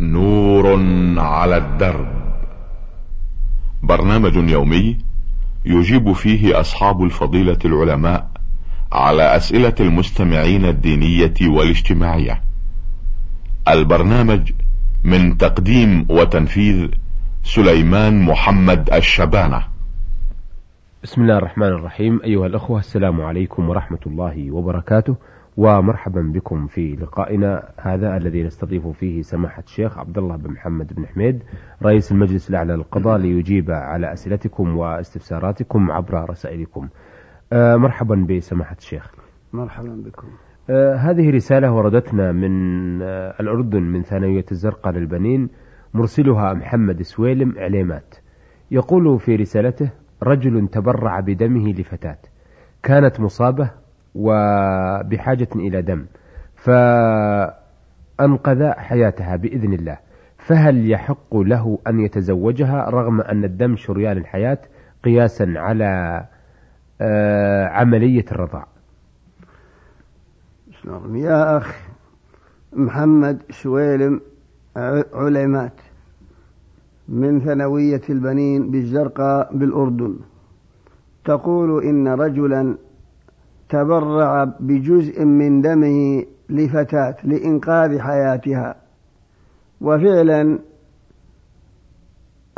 نور على الدرب. برنامج يومي يجيب فيه أصحاب الفضيلة العلماء على أسئلة المستمعين الدينية والاجتماعية. البرنامج من تقديم وتنفيذ سليمان محمد الشبانة. بسم الله الرحمن الرحيم. أيها الأخوة السلام عليكم ورحمة الله وبركاته. ومرحبا بكم في لقائنا هذا الذي نستضيف فيه سماحة الشيخ عبد الله بن محمد بن حميد رئيس المجلس الأعلى للقضاء ليجيب على أسئلتكم واستفساراتكم عبر رسائلكم. آه مرحبا بسماحة الشيخ. مرحبا بكم. آه هذه رسالة وردتنا من آه الأردن من ثانوية الزرقاء للبنين مرسلها محمد سويلم إعلامات. يقول في رسالته رجل تبرع بدمه لفتاة. كانت مصابة وبحاجة إلى دم. فأنقذ حياتها بإذن الله. فهل يحق له أن يتزوجها رغم أن الدم شريان الحياة قياسا على عملية الرضاع؟ يا أخ محمد شويلم علمات من ثانوية البنين بالزرقاء بالأردن. تقول إن رجلا تبرع بجزء من دمه لفتاة لإنقاذ حياتها. وفعلا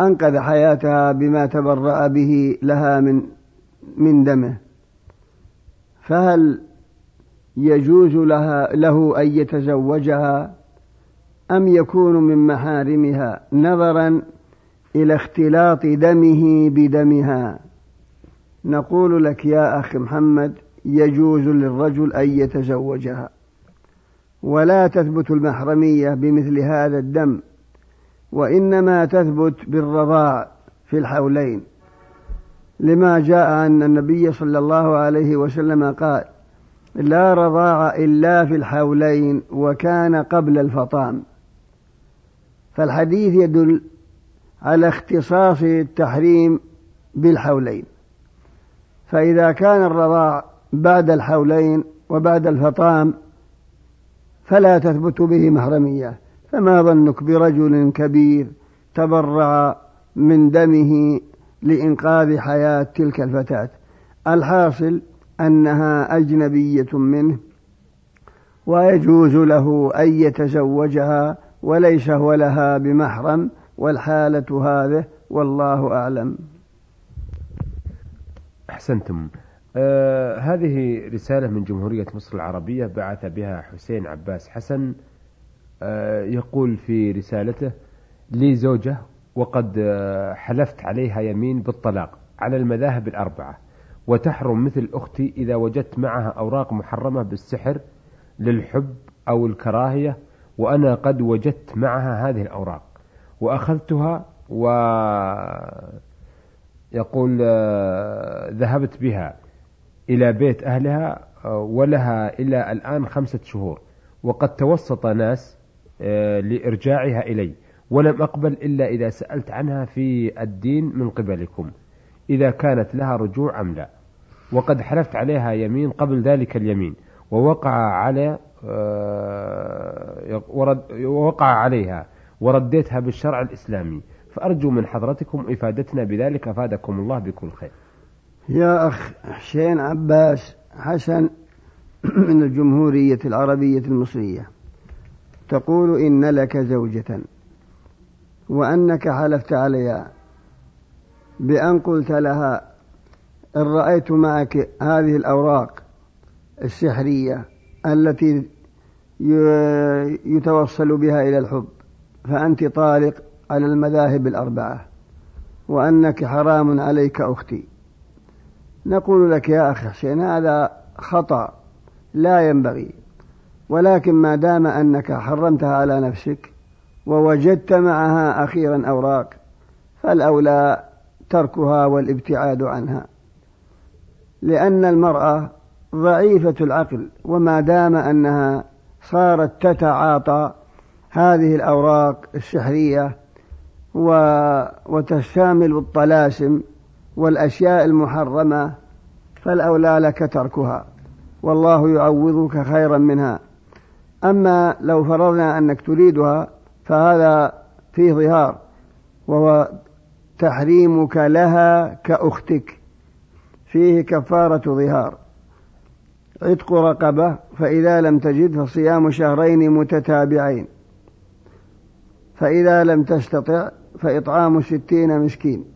أنقذ حياتها بما تبرأ به لها من من دمه. فهل يجوز لها له أن يتزوجها أم يكون من محارمها نظرا إلى اختلاط دمه بدمها؟ نقول لك يا أخي محمد يجوز للرجل أن يتزوجها. ولا تثبت المحرمية بمثل هذا الدم وإنما تثبت بالرضاع في الحولين. لما جاء أن النبي صلى الله عليه وسلم قال لا رضاع إلا في الحولين وكان قبل الفطام فالحديث يدل على اختصاص التحريم بالحولين. فإذا كان الرضاع بعد الحولين وبعد الفطام فلا تثبت به محرمية. فما ظنك برجل كبير تبرع من دمه لإنقاذ حياة تلك الفتاة؟ الحاصل أنها أجنبية منه ويجوز له أن يتزوجها وليس هو لها بمحرم والحالة هذه والله أعلم. أحسنتم. آه هذه رسالة من جمهورية مصر العربية بعث بها حسين عباس حسن آه يقول في رسالته لي زوجة وقد آه حلفت عليها يمين بالطلاق على المذاهب الأربعة وتحرم مثل أختي إذا وجدت معها أوراق محرمة بالسحر للحب أو الكراهية وأنا قد وجدت معها هذه الأوراق وأخذتها و يقول ذهبت بها إلى بيت أهلها ولها إلى الآن خمسة شهور. وقد توسط ناس لإرجاعها إلي. ولم أقبل إلا إذا سألت عنها في الدين من قبلكم إذا كانت لها رجوع أم لا. وقد حلفت عليها يمين قبل ذلك اليمين. ووقع على وقع عليها. ورديتها بالشرع الإسلامي. فأرجو من حضرتكم إفادتنا بذلك أفادكم الله بكل خير. يا أخ حسين عباس حسن من الجمهورية العربية المصرية. تقول إن لك زوجة وأنك حلفت عليها بأن قلت لها إن رأيت معك هذه الأوراق السحرية التي يتوصل بها إلى الحب فأنت طالق على المذاهب الأربعة وأنك حرام عليك أختي. نقول لك يا أخي حسين هذا خطأ لا ينبغي. ولكن ما دام أنك حرمتها على نفسك ووجدت معها أخيرا أوراق فالأولى تركها والابتعاد عنها. لأن المرأة ضعيفة العقل وما دام أنها صارت تتعاطى هذه الأوراق السحرية وتشامل الطلاسم والأشياء المحرمة فالأولى لك تركها والله يعوضك خيرا منها. أما لو فرضنا أنك تريدها فهذا فيه ظهار وهو تحريمك لها كأختك. فيه كفارة ظهار. عتق رقبة فإذا لم تجد فصيام شهرين متتابعين. فإذا لم تستطع فإطعام ستين مسكين.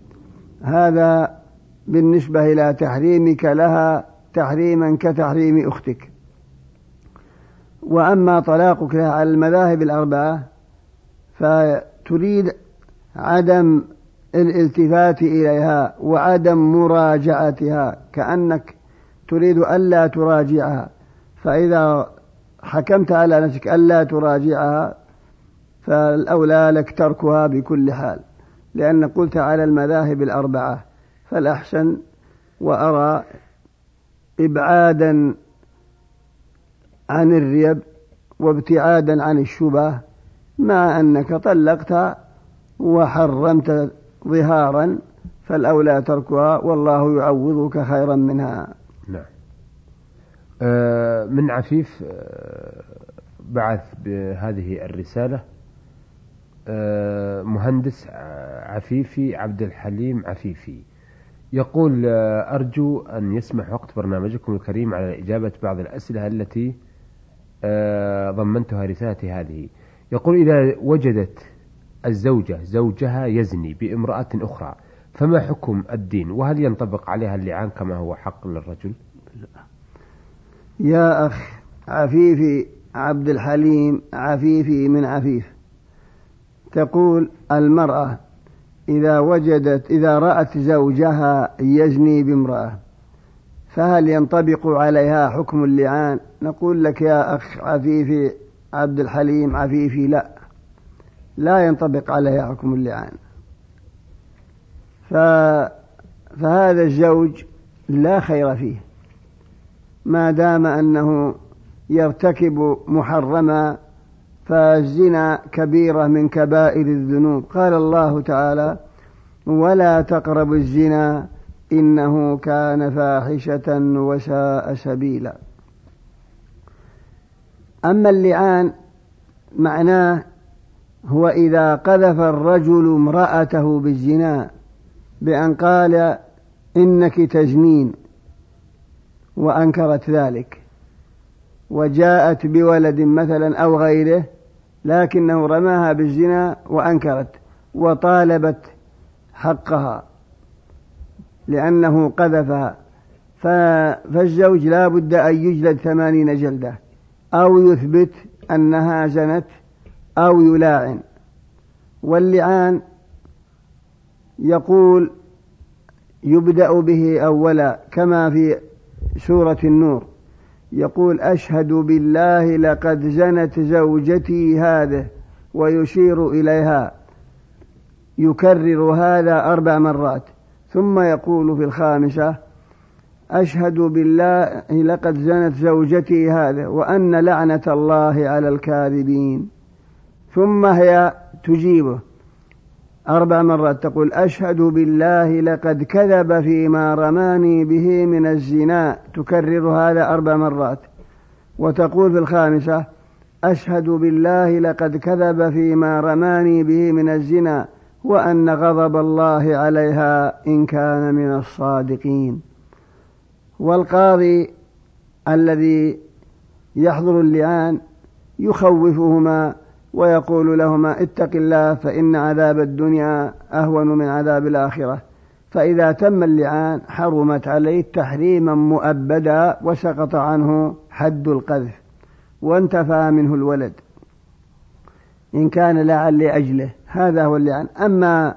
هذا بالنسبة إلى تحريمك لها تحريما كتحريم أختك. وأما طلاقك لها على المذاهب الأربعة فتريد عدم الالتفات إليها وعدم مراجعتها كأنك تريد ألا تراجعها. فإذا حكمت على نفسك ألا تراجعها فالأولى لك تركها بكل حال. لأن قلت على المذاهب الأربعة فالأحسن وأرى إبعادا عن الريب وابتعادا عن الشبه مع أنك طلقت وحرمت ظهارا فالأولى تركها والله يعوضك خيرا منها. نعم. آه من عفيف آه بعث بهذه الرسالة مهندس عفيفي عبد الحليم عفيفي. يقول آه، أرجو أن يسمح وقت برنامجكم الكريم على إجابة بعض الأسئلة التي آه، ضمنتها رسالتي هذه. يقول إذا وجدت الزوجة زوجها يزني بامرأة أخرى فما حكم الدين؟ وهل ينطبق عليها اللعان كما هو حق للرجل؟ يا أخ عفيفي عبد الحليم عفيفي من عفيف. تقول المرأة إذا وجدت إذا رأت زوجها يزني بامرأة فهل ينطبق عليها حكم اللعان؟ نقول لك يا أخ عفيفي عبد الحليم عفيفي لا. لا ينطبق عليها حكم اللعان. ف... فهذا الزوج لا خير فيه ما دام أنه يرتكب محرما فالزنا كبيرة من كبائر الذنوب. قال الله تعالى ولا تقربوا الزنا إنه كان فاحشة وساء سبيلا. أما اللعان معناه هو إذا قذف الرجل امرأته بالزنا بأن قال إنك تزنين وأنكرت ذلك. وجاءت بولد مثلا أو غيره لكنه رماها بالزنا وأنكرت وطالبت حقها لأنه قذفها فالزوج لا بد أن يجلد ثمانين جلدة أو يثبت أنها زنت أو يلاعن. واللعان يقول يبدأ به أولا كما في سورة النور. يقول أشهد بالله لقد زنت زوجتي هذه ويشير إليها. يكرر هذا أربع مرات. ثم يقول في الخامسة أشهد بالله لقد زنت زوجتي هذا وأن لعنة الله على الكاذبين. ثم هي تجيبه. أربع مرات تقول أشهد بالله لقد كذب فيما رماني به من الزنا. تكرر هذا أربع مرات. وتقول في الخامسة أشهد بالله لقد كذب فيما رماني به من الزنا وأن غضب الله عليها إن كان من الصادقين. والقاضي الذي يحضر اللعان يخوفهما ويقول لهما اتق الله فإن عذاب الدنيا أهون من عذاب الآخرة. فإذا تم اللعان حرمت عليه تحريما مؤبدا وسقط عنه حد القذف وانتفى منه الولد إن كان لعن لأجله. هذا هو اللعان أما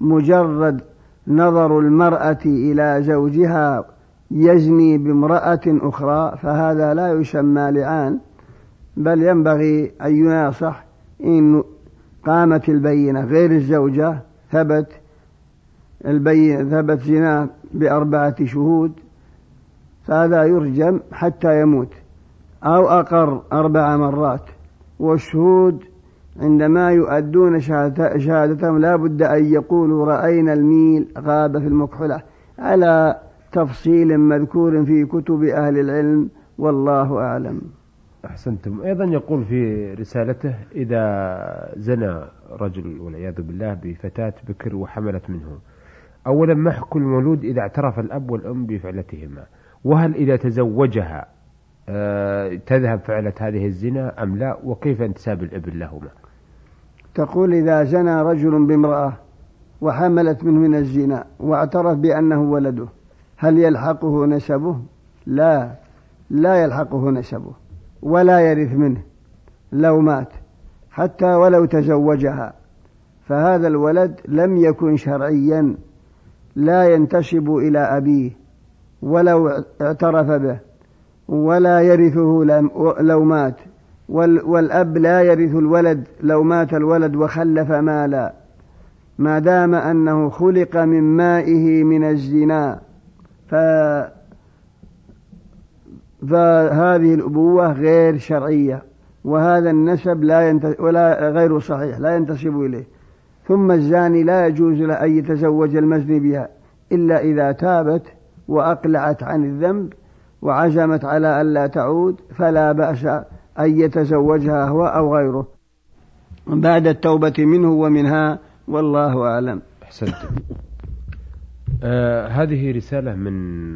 مجرد نظر المرأة إلى زوجها يزني بامرأة أخرى فهذا لا يسمى لعان بل ينبغي أن يناصح إن قامت البينة غير الزوجة ثبت البين ثبت زنا بأربعة شهود فهذا يرجم حتى يموت أو أقر أربع مرات والشهود عندما يؤدون شهادتهم لا بد أن يقولوا رأينا الميل غاب في المكحلة على تفصيل مذكور في كتب أهل العلم والله أعلم. أحسنتم. أيضا يقول في رسالته إذا زنى رجل والعياذ بالله بفتاة بكر وحملت منه. أولا ما حكم المولود إذا اعترف الأب والأم بفعلتهما؟ وهل إذا تزوجها آه، تذهب فعلة هذه الزنا أم لا؟ وكيف انتساب الابن لهما؟ تقول إذا زنى رجل بامرأة وحملت منه من الزنا واعترف بأنه ولده هل يلحقه نسبه؟ لا لا يلحقه نسبه. ولا يرث منه لو مات حتى ولو تزوجها. فهذا الولد لم يكن شرعيا لا ينتسب إلى أبيه ولو اعترف به ولا يرثه لو مات. والأب لا يرث الولد لو مات الولد وخلف مالا. ما دام أنه خلق من مائه من الزنا ف فهذه الأبوة غير شرعية وهذا النسب لا ينت... ولا غير صحيح لا ينتسب إليه. ثم الزاني لا يجوز له أن يتزوج المزني بها إلا إذا تابت وأقلعت عن الذنب وعزمت على ألا تعود فلا بأس أن يتزوجها هو أو غيره. بعد التوبة منه ومنها والله أعلم. أحسنت. آه هذه رسالة من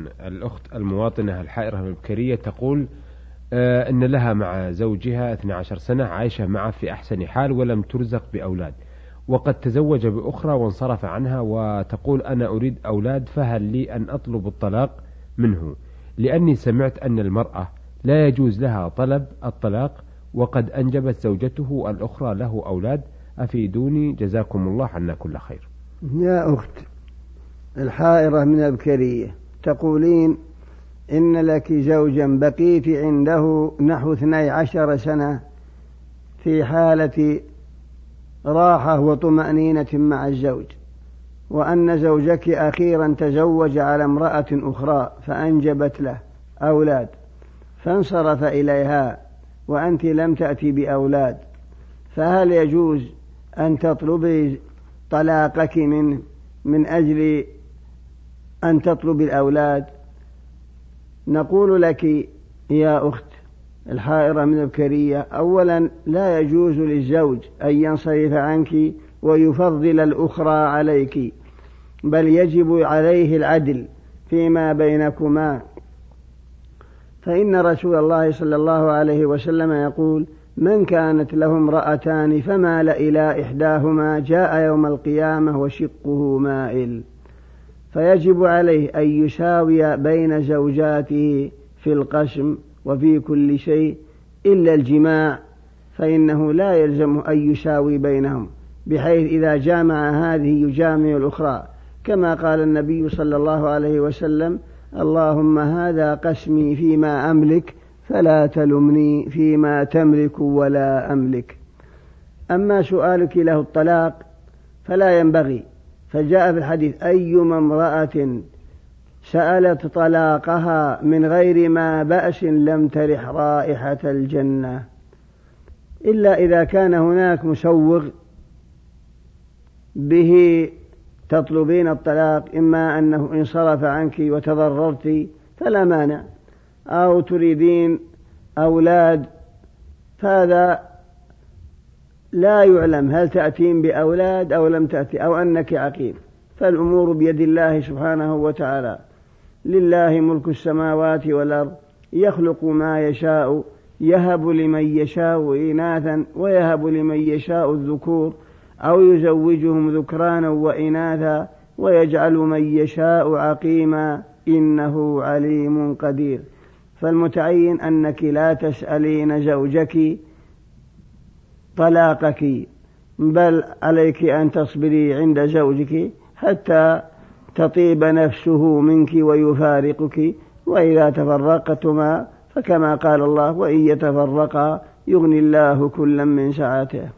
الأخت المواطنة الحائرة البكرية تقول آه أن لها مع زوجها 12 سنة عايشة معه في أحسن حال ولم ترزق بأولاد وقد تزوج بأخرى وانصرف عنها وتقول أنا أريد أولاد فهل لي أن أطلب الطلاق منه؟ لأني سمعت أن المرأة لا يجوز لها طلب الطلاق وقد أنجبت زوجته الأخرى له أولاد أفيدوني؟ جزاكم الله عنا كل خير. يا أخت الحائرة من البكرية تقولين إن لك زوجا بقيت عنده نحو اثني عشر سنة في حالة راحة وطمأنينة مع الزوج وأن زوجك أخيرا تزوج على امرأة أخرى فأنجبت له أولاد فانصرف إليها وأنت لم تأتي بأولاد. فهل يجوز أن تطلبي طلاقك من من أجل أن تطلبي الأولاد. نقول لك يا أخت الحائرة من البكرية أولا لا يجوز للزوج أن ينصرف عنك ويفضل الأخرى عليك بل يجب عليه العدل فيما بينكما. فإن رسول الله صلى الله عليه وسلم يقول من كانت له امرأتان فمال إلى إحداهما جاء يوم القيامة وشقه مائل. فيجب عليه أن يساوي بين زوجاته في القسم وفي كل شيء إلا الجماع فإنه لا يلزم أن يساوي بينهم بحيث إذا جامع هذه يجامع الأخرى. كما قال النبي صلى الله عليه وسلم اللهم هذا قسمي فيما أملك فلا تلمني فيما تملك ولا أملك. أما سؤالك له الطلاق فلا ينبغي فجاء في الحديث أيما امرأة سألت طلاقها من غير ما بأس لم ترح رائحة الجنة. إلا إذا كان هناك مسوغ به تطلبين الطلاق إما أنه انصرف عنك وتضررت فلا مانع أو تريدين أولاد فهذا لا يعلم هل تأتين بأولاد أو لم تأتي أو أنك عقيم. فالأمور بيد الله سبحانه وتعالى. لله ملك السماوات والأرض. يخلق ما يشاء يهب لمن يشاء إناثا ويهب لمن يشاء الذكور. أو يزوجهم ذكرانا وإناثا ويجعل من يشاء عقيما. إنه عليم قدير. فالمتعين أنك لا تسألين زوجك طلاقك بل عليك أن تصبري عند زوجك حتى تطيب نفسه منك ويفارقك وإذا تفرقتما فكما قال الله وإن يتفرقا يغني الله كلا من سعته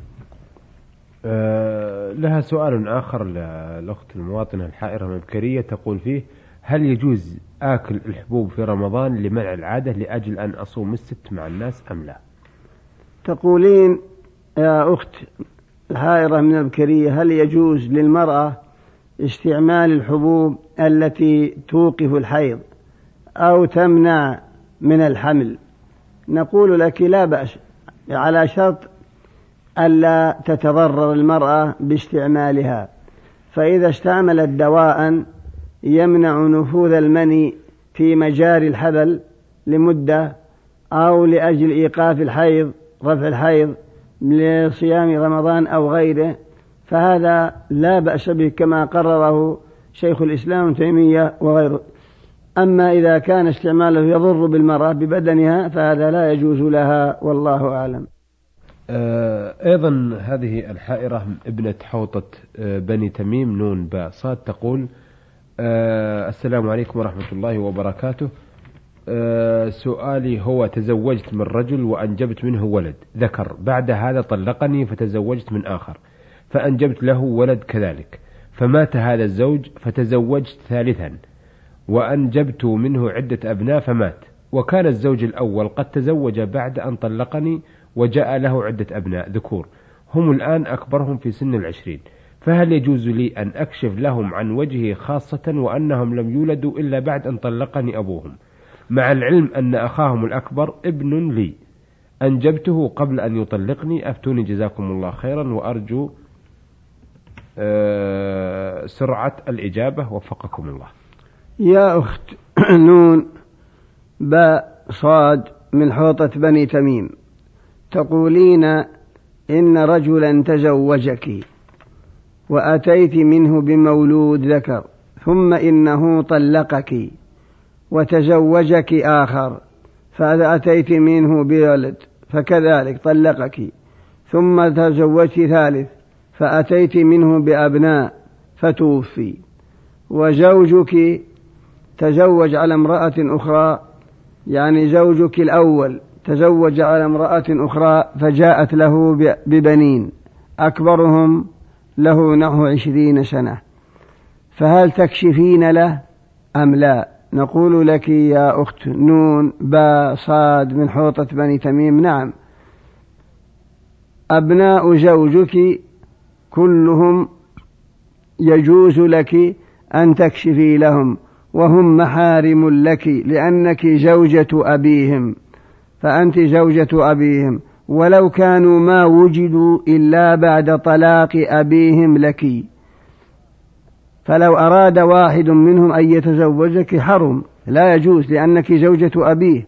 أه لها سؤال آخر للأخت المواطنة الحائرة المبكرية تقول فيه هل يجوز آكل الحبوب في رمضان لمنع العادة لأجل أن أصوم الست مع الناس أم لا؟ تقولين يا أخت الحائرة من البكرية هل يجوز للمرأة استعمال الحبوب التي توقف الحيض أو تمنع من الحمل؟ نقول لك لا بأس على شرط ألا تتضرر المرأة باستعمالها. فإذا استعملت دواء يمنع نفوذ المني في مجاري الحبل لمدة أو لأجل إيقاف الحيض رفع الحيض لصيام رمضان أو غيره فهذا لا بأس به كما قرره شيخ الإسلام ابن تيمية وغيره. أما إذا كان استعماله يضر بالمرأة ببدنها فهذا لا يجوز لها والله أعلم. آه، أيضا هذه الحائرة ابنة حوطة آه، بني تميم نون باء صاد تقول آه، السلام عليكم ورحمة الله وبركاته. سؤالي هو تزوجت من رجل وأنجبت منه ولد. ذكر بعد هذا طلقني فتزوجت من آخر. فأنجبت له ولد كذلك. فمات هذا الزوج فتزوجت ثالثا. وأنجبت منه عدة أبناء فمات. وكان الزوج الأول قد تزوج بعد أن طلقني وجاء له عدة أبناء. ذكور. هم الآن أكبرهم في سن العشرين. فهل يجوز لي أن أكشف لهم عن وجهي خاصة وأنهم لم يولدوا إلا بعد أن طلقني أبوهم؟ مع العلم أن أخاهم الأكبر ابن لي. أنجبته قبل أن يطلقني. أفتوني جزاكم الله خيرا وأرجو آه، سرعة الإجابة. وفقكم الله. يا أخت نون باء صاد من حوطة بني تميم. تقولين إن رجلا تزوجك وأتيت منه بمولود ذكر ثم إنه طلقك. وتزوجك آخر فإذا أتيت منه بولد فكذلك طلقك. ثم تزوجت ثالث فأتيت منه بأبناء فتوفي. وزوجك تزوج على امرأة أخرى يعني زوجك الأول تزوج على امرأة أخرى فجاءت له ببنين أكبرهم له نحو عشرين سنة. فهل تكشفين له؟ أم لا؟ نقول لك يا أخت نون با صاد من حوطة بني تميم. نعم. أبناء زوجك كلهم يجوز لك أن تكشفي لهم وهم محارم لك لأنك زوجة أبيهم. فأنت زوجة أبيهم. ولو كانوا ما وجدوا إلا بعد طلاق أبيهم لك. فلو أراد واحد منهم أن يتزوجك حرم لا يجوز لأنك زوجة أبيه.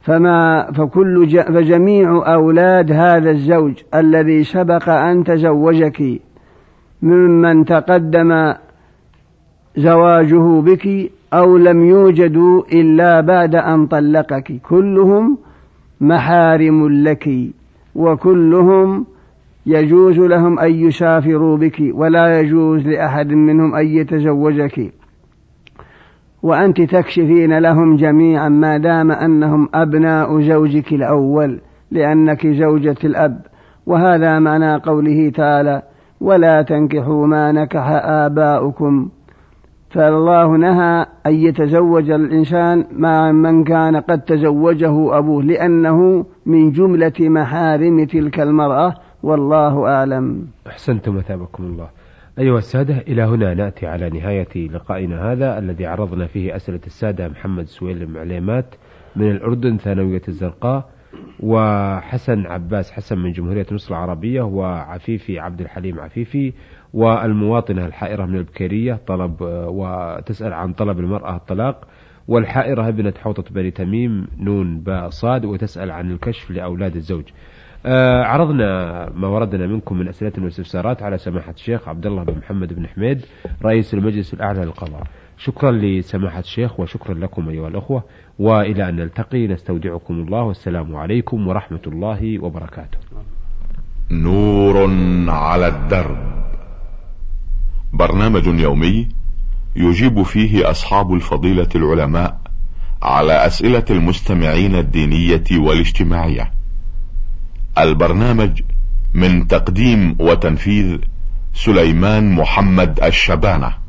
فما فكل فجميع أولاد هذا الزوج الذي سبق أن تزوجك ممن تقدم زواجه بك أو لم يوجدوا إلا بعد أن طلقك كلهم محارم لك وكلهم يجوز لهم أن يسافروا بك ولا يجوز لأحد منهم أن يتزوجك. وأنت تكشفين لهم جميعا ما دام أنهم أبناء زوجك الأول لأنك زوجة الأب. وهذا معنى قوله تعالى ولا تنكحوا ما نكح آباؤكم. فالله نهى أن يتزوج الإنسان مع من كان قد تزوجه أبوه لأنه من جملة محارم تلك المرأة. والله أعلم. أحسنتم مثابكم الله. أيها السادة إلى هنا نأتي على نهاية لقائنا هذا الذي عرضنا فيه أسئلة السادة محمد سويل معليمات من الأردن ثانوية الزرقاء وحسن عباس حسن من جمهورية مصر العربية وعفيفي عبد الحليم عفيفي والمواطنة الحائرة من البكيرية طلب وتسأل عن طلب المرأة الطلاق والحائرة ابنة حوطة بني تميم نون باء صاد وتسأل عن الكشف لأولاد الزوج. عرضنا ما وردنا منكم من أسئلة واستفسارات على سماحة الشيخ عبد الله بن محمد بن حميد رئيس المجلس الأعلى للقضاء. شكرا لسماحة الشيخ وشكرا لكم أيها الأخوة وإلى أن نلتقي نستودعكم الله والسلام عليكم ورحمة الله وبركاته. نور على الدرب. برنامج يومي يجيب فيه أصحاب الفضيلة العلماء على أسئلة المستمعين الدينية والاجتماعية. البرنامج من تقديم وتنفيذ سليمان محمد الشبانة.